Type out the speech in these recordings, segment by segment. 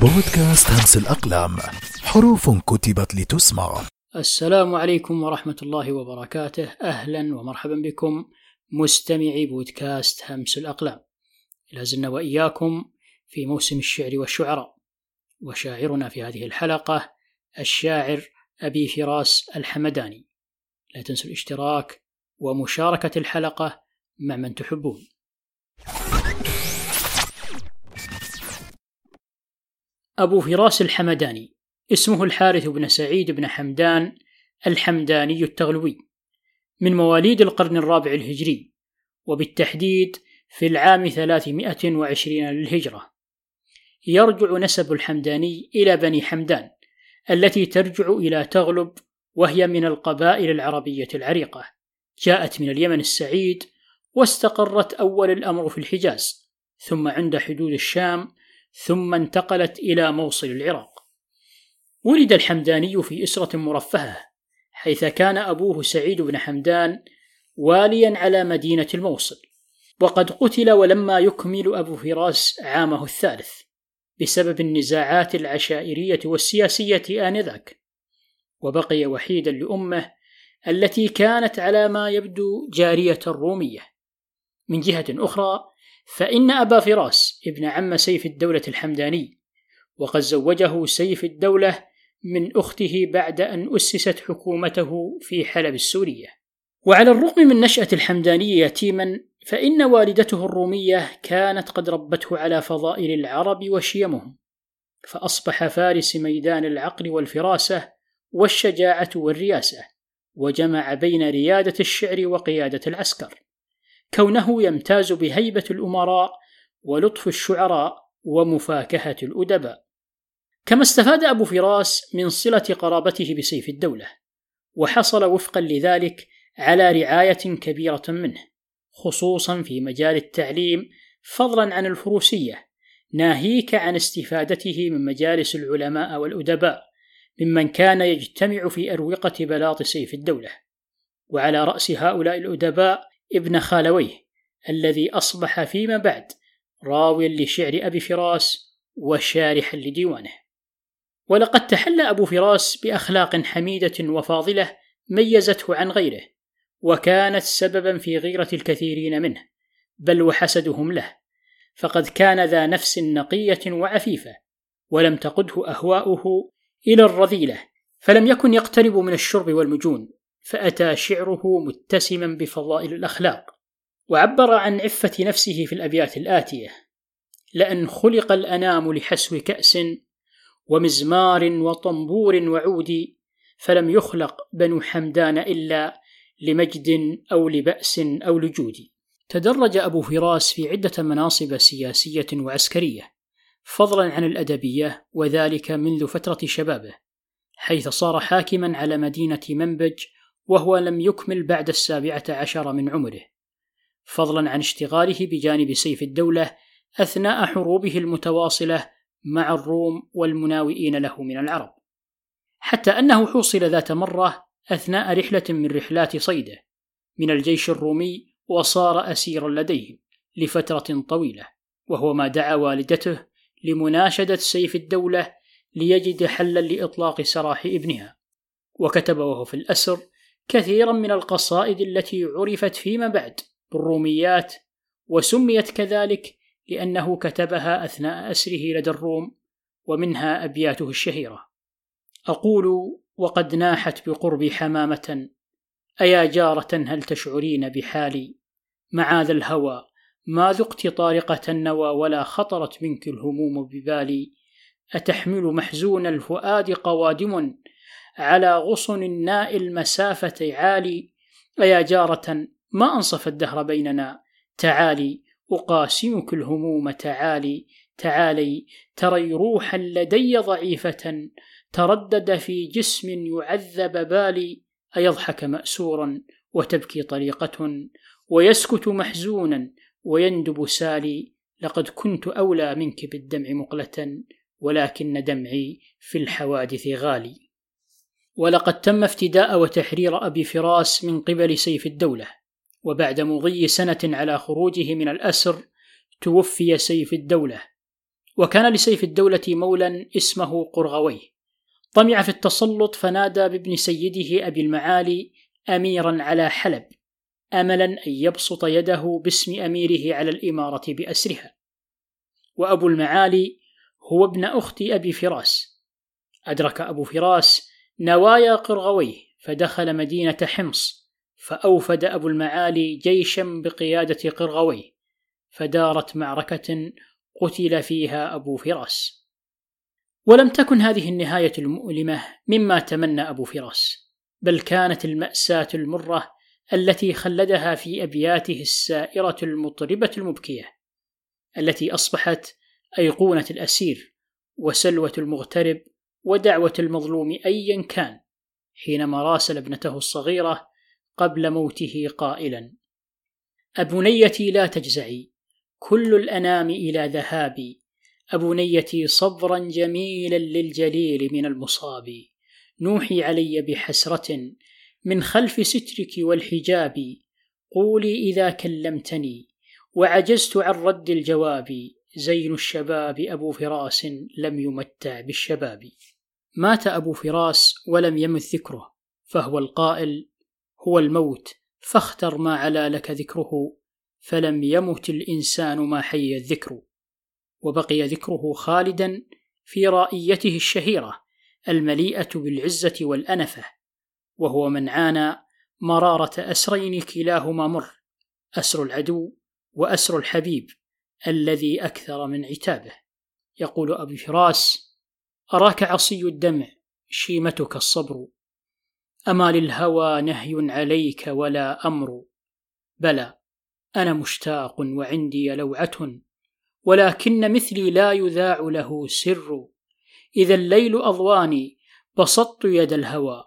بودكاست همس الأقلام حروف كتبت لتسمع. السلام عليكم ورحمة الله وبركاته. أهلا ومرحبا بكم مستمعي بودكاست همس الأقلام. لازلنا وإياكم في موسم الشعر والشعراء. وشاعرنا في هذه الحلقة الشاعر أبي فراس الحمداني. لا تنسوا الاشتراك ومشاركة الحلقة مع من تحبون. أبو فراس الحمداني اسمه الحارث بن سعيد بن حمدان الحمداني التغلوي من مواليد القرن الرابع الهجري وبالتحديد في العام 320 للهجرة. يرجع نسب الحمداني إلى بني حمدان التي ترجع إلى تغلب وهي من القبائل العربية العريقة. جاءت من اليمن السعيد واستقرت أول الأمر في الحجاز ثم عند حدود الشام ثم انتقلت إلى موصل العراق. ولد الحمداني في أسرة مرفهة حيث كان أبوه سعيد بن حمدان واليا على مدينة الموصل. وقد قتل ولما يكمل أبو فراس عامه الثالث بسبب النزاعات العشائرية والسياسية آنذاك. وبقي وحيدا لأمه التي كانت على ما يبدو جارية رومية. من جهة أخرى فإن أبا فراس ابن عم سيف الدولة الحمداني وقد زوجه سيف الدولة من أخته بعد أن أسست حكومته في حلب السورية. وعلى الرغم من نشأة الحمداني يتيما فإن والدته الرومية كانت قد ربته على فضائل العرب وشيمهم فأصبح فارس ميدان العقل والفراسة والشجاعة والرياسة وجمع بين ريادة الشعر وقيادة العسكر. كونه يمتاز بهيبة الأمراء ولطف الشعراء ومفاكهة الأدباء. كما استفاد أبو فراس من صلة قرابته بسيف الدولة وحصل وفقا لذلك على رعاية كبيرة منه خصوصا في مجال التعليم فضلا عن الفروسية ناهيك عن استفادته من مجالس العلماء والأدباء ممن كان يجتمع في أروقة بلاط سيف الدولة. وعلى رأس هؤلاء الأدباء ابن خالويه الذي أصبح فيما بعد راويا لشعر أبي فراس وشارحا لديوانه. ولقد تحلى أبو فراس بأخلاق حميدة وفاضلة ميزته عن غيره وكانت سببا في غيرة الكثيرين منه بل وحسدهم له. فقد كان ذا نفس نقية وعفيفة ولم تقده أهواؤه إلى الرذيلة فلم يكن يقترب من الشرب والمجون. فأتى شعره متسما بفضائل الأخلاق وعبر عن عفة نفسه في الأبيات الآتية لأن خلق الأنام لحسو كأس ومزمار وطنبور وعود فلم يخلق بنو حمدان إلا لمجد أو لبأس أو لجود. تدرج أبو فراس في عدة مناصب سياسية وعسكرية فضلا عن الأدبية وذلك منذ فترة شبابه حيث صار حاكما على مدينة منبج وهو لم يكمل بعد السابعة عشر من عمره فضلا عن اشتغاله بجانب سيف الدولة أثناء حروبه المتواصلة مع الروم والمناوئين له من العرب. حتى أنه حوصل ذات مرة أثناء رحلة من رحلات صيده من الجيش الرومي وصار أسيرا لديهم لفترة طويلة وهو ما دعا والدته لمناشدة سيف الدولة ليجد حلا لإطلاق سراح ابنها وكتب وهو في الأسر كثيرا من القصائد التي عرفت فيما بعد بالروميات وسميت كذلك لأنه كتبها أثناء أسره لدى الروم ومنها أبياته الشهيرة. أقول وقد ناحت بقرب حمامة أيا جارة هل تشعرين بحالي؟ معاذ الهوى ما ذقت طارقة النوى ولا خطرت منك الهموم ببالي؟ أتحمل محزون الفؤاد قوادم على غصن الناء المسافة عالي. أيا جارة ما أنصف الدهر بيننا. تعالي أقاسمك الهموم تعالي. تعالي تري روحا لدي ضعيفة. تردد في جسم يعذب بالي. أيضحك مأسورا وتبكي طريقة. ويسكت محزونا ويندب سالي. لقد كنت أولى منك بالدمع مقلة ولكن دمعي في الحوادث غالي. ولقد تم افتداء وتحرير أبي فراس من قبل سيف الدولة وبعد مضي سنة على خروجه من الأسر توفي سيف الدولة وكان لسيف الدولة مولا اسمه قرغويه. طمع في التسلط فنادى بابن سيده أبي المعالي أميرا على حلب أملا أن يبسط يده باسم أميره على الإمارة بأسرها. وأبو المعالي هو ابن أخت أبي فراس. أدرك أبو فراس نوايا قرغويه فدخل مدينة حمص فأوفد أبو المعالي جيشا بقيادة قرغويه فدارت معركة قتل فيها أبو فراس. ولم تكن هذه النهاية المؤلمة مما تمنى أبو فراس بل كانت المأساة المرة التي خلدها في أبياته السائرة المطربة المبكية التي أصبحت أيقونة الأسير وسلوة المغترب ودعوة المظلوم أيا كان حينما راسل ابنته الصغيرة قبل موته قائلا أبنيتي لا تجزعي كل الأنام إلى ذهابي أبنيتي صبرا جميلا للجليل من المصاب نوحي علي بحسرة من خلف سترك والحجاب قولي إذا كلمتني وعجزت عن رد الجواب زين الشباب أبو فراس لم يمتع بالشباب. مات أبو فراس ولم يمت ذكره فهو القائل هو الموت فاختر ما علا لك ذكره فلم يمت الإنسان ما حي الذكر. وبقي ذكره خالدا في رائيته الشهيرة المليئة بالعزة والأنفة وهو من عانى مرارة أسرين كلاهما مر أسر العدو وأسر الحبيب الذي أكثر من عتابه. يقول أبي فراس أراك عصي الدمع شيمتك الصبر. أما للهوى نهي عليك ولا أمر. بلى أنا مشتاق وعندي لوعة. ولكن مثلي لا يذاع له سر. إذا الليل أضواني بسطت يد الهوى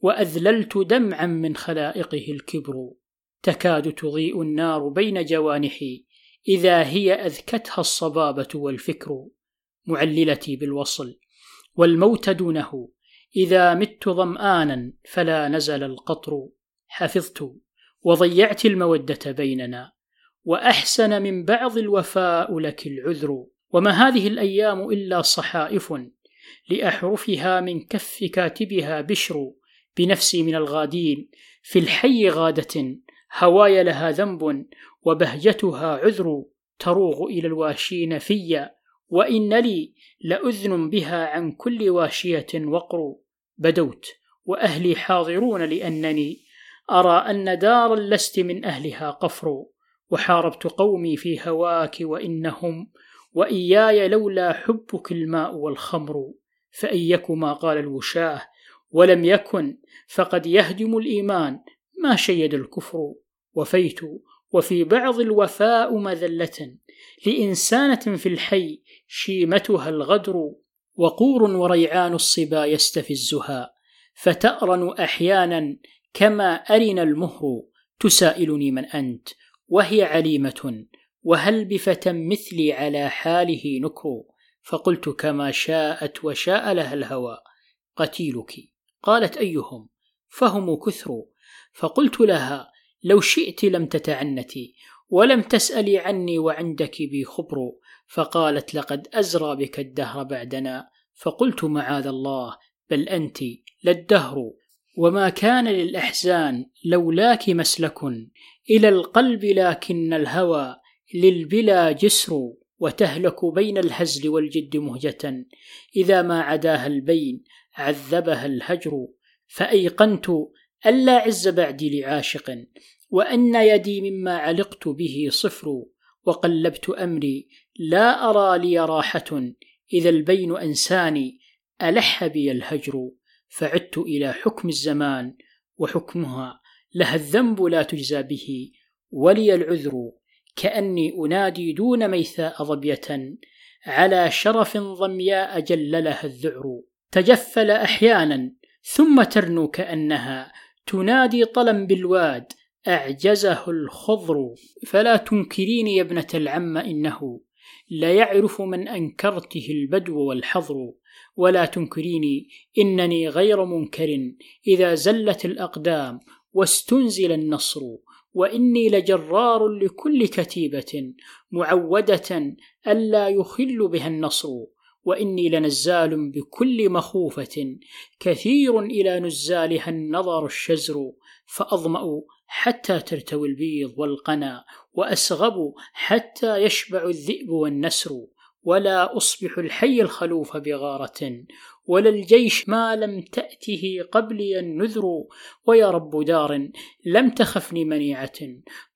وأذللت دمعا من خلائقه الكبر. تكاد تضيء النار بين جوانحي إذا هي أذكتها الصبابة والفكر. معللتي بالوصل. والموت دونه. إذا مت ظمآنا فلا نزل القطر. حفظت. وضيعت المودة بيننا. وأحسن من بعض الوفاء لك العذر. وما هذه الأيام إلا صحائف لأحرفها من كف كاتبها بشر بنفسي من الغادين. في الحي غادة هواي لها ذنب وبهجتها عذر تروغ إلى الواشين في وإن لي لأذن بها عن كل واشية وقر بدوت وأهلي حاضرون لأنني أرى أن دارا لست من أهلها قفر وحاربت قومي في هواك وإنهم وإياي لولا حبك الماء والخمر. فأيكما قال الوشاه ولم يكن فقد يهدم الإيمان ما شيد الكفر. وفيت وفي بعض الوفاء مذلة لإنسانة في الحي شيمتها الغدر وقور وريعان الصبا يستفزها فتأرن أحيانا كما أرن المهر تسائلني من أنت وهي عليمة وهل بفتى مثلي على حاله نكر؟ فقلت كما شاءت وشاء لها الهوى قتيلك؟ قالت أيهم فهم كثر. فقلت لها لو شئت لم تتعنتي ولم تسألي عني وعندك بي خبر فقالت لقد أزرى بك الدهر بعدنا. فقلت معاذ الله بل أنت للدهر وما كان للأحزان لولاك مسلك. إلى القلب لكن الهوى للبلا جسر. وتهلك بين الهزل والجد مهجة. إذا ما عداها البين عذبها الهجر. فأيقنت ألا عز بعدي لعاشق وأن يدي مما علقت به صفر. وقلبت أمري لا أرى لي راحة إذا البين أنساني ألح بي الهجر فعدت إلى حكم الزمان وحكمها لها الذنب لا تجزى به ولي العذر كأني أنادي دون ميثاء ظبية على شرف ضمياء جللها الذعر. تجفل أحيانا ثم ترنو كأنها تنادي طلا بالواد أعجزه الخضر. فلا تنكريني يا ابنة العم إنه لا يعرف من أنكرته البدو والحظر ولا تنكريني إنني غير منكر إذا زلت الأقدام واستنزل النصر وإني لجرار لكل كتيبة معودة ألا يخل بها النصر وإني لنزال بكل مخوفة كثير إلى نزالها النظر الشزر فأظمأ حتى ترتوي البيض والقنا وأسغب حتى يشبع الذئب والنسر ولا أصبح الحي الخلوف بغارة ولا الجيش ما لم تأته قبلي النذر ويا رب دار لم تخفني منيعة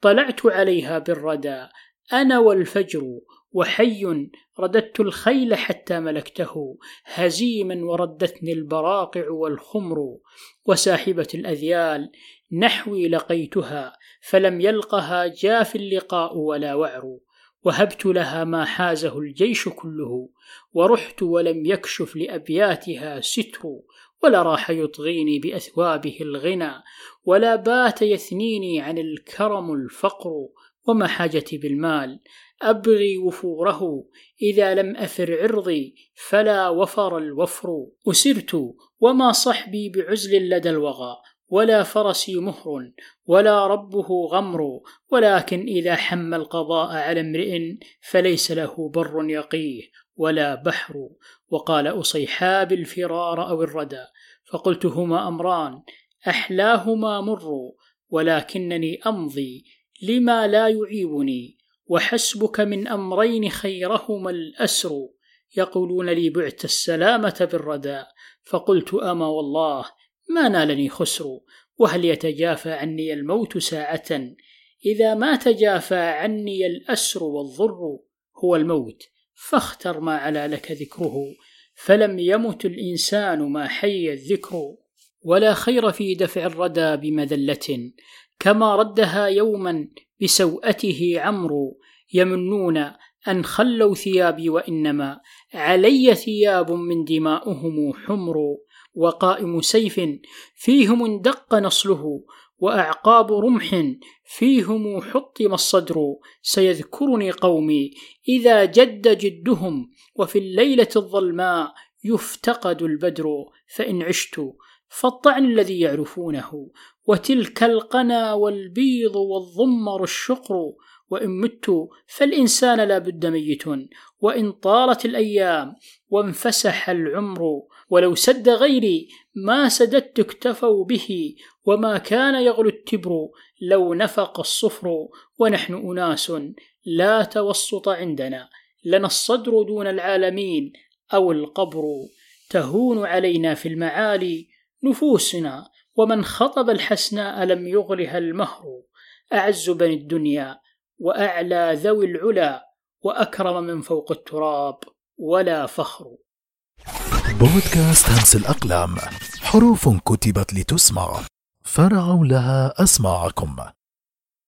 طلعت عليها بالردى أنا والفجر وحي رددت الخيل حتى ملكته هزيما وردتني البراقع والخمر وساحبة الأذيال نحوي لقيتها فلم يلقها جاف اللقاء ولا وعر وهبت لها ما حازه الجيش كله ورحت ولم يكشف لأبياتها ستر ولا راح يطغيني بأثوابه الغنى ولا بات يثنيني عن الكرم الفقر وما حاجتي بالمال. أبغي وفوره إذا لم أفر عرضي فلا وفر الوفر. أسرت وما صحبي بعزل لدى الوغى ولا فرسي مهر ولا ربه غمر ولكن إذا حم القضاء على امرئ فليس له بر يقيه ولا بحر. وقال أصيحاب الفرار أو الردى فقلت هما أمران أحلاهما مر ولكنني أمضي لما لا يعيبني وحسبك من أمرين خيرهما الأسر. يقولون لي بعت السلامة بالردى فقلت أما والله ما نالني خسر وهل يتجافى عني الموت ساعة؟ إذا ما تجافى عني الأسر والضر هو الموت فاختر ما على لك ذكره. فلم يمت الإنسان ما حي الذكر ولا خير في دفع الردى بمذلة. كما ردها يوما بسوءته عمرو يمنون أن خلوا ثيابي وإنما علي ثياب من دماؤهم حمر. وقائم سيف فيهم اندق نصله وأعقاب رمح فيهم حطم الصدر سيذكرني قومي إذا جد جدهم وفي الليلة الظلماء يفتقد البدر فإن عشت فالطعن الذي يعرفونه وتلك القنا والبيض والضمر الشقر وإن مت فالإنسان لا بد ميت وإن طالت الأيام وانفسح العمر ولو سد غيري ما سددت اكتفوا به وما كان يغلو التبر لو نفق الصفر ونحن أناس لا توسط عندنا. لنا الصدر دون العالمين أو القبر. تهون علينا في المعالي نفوسنا ومن خطب الحسناء لم يغرها المهر. أعز بني الدنيا وأعلى ذوي العلا وأكرم من فوق التراب ولا فخر. بودكاست همس الأقلام حروف كتبت لتسمع فرعوا لها أسماعكم.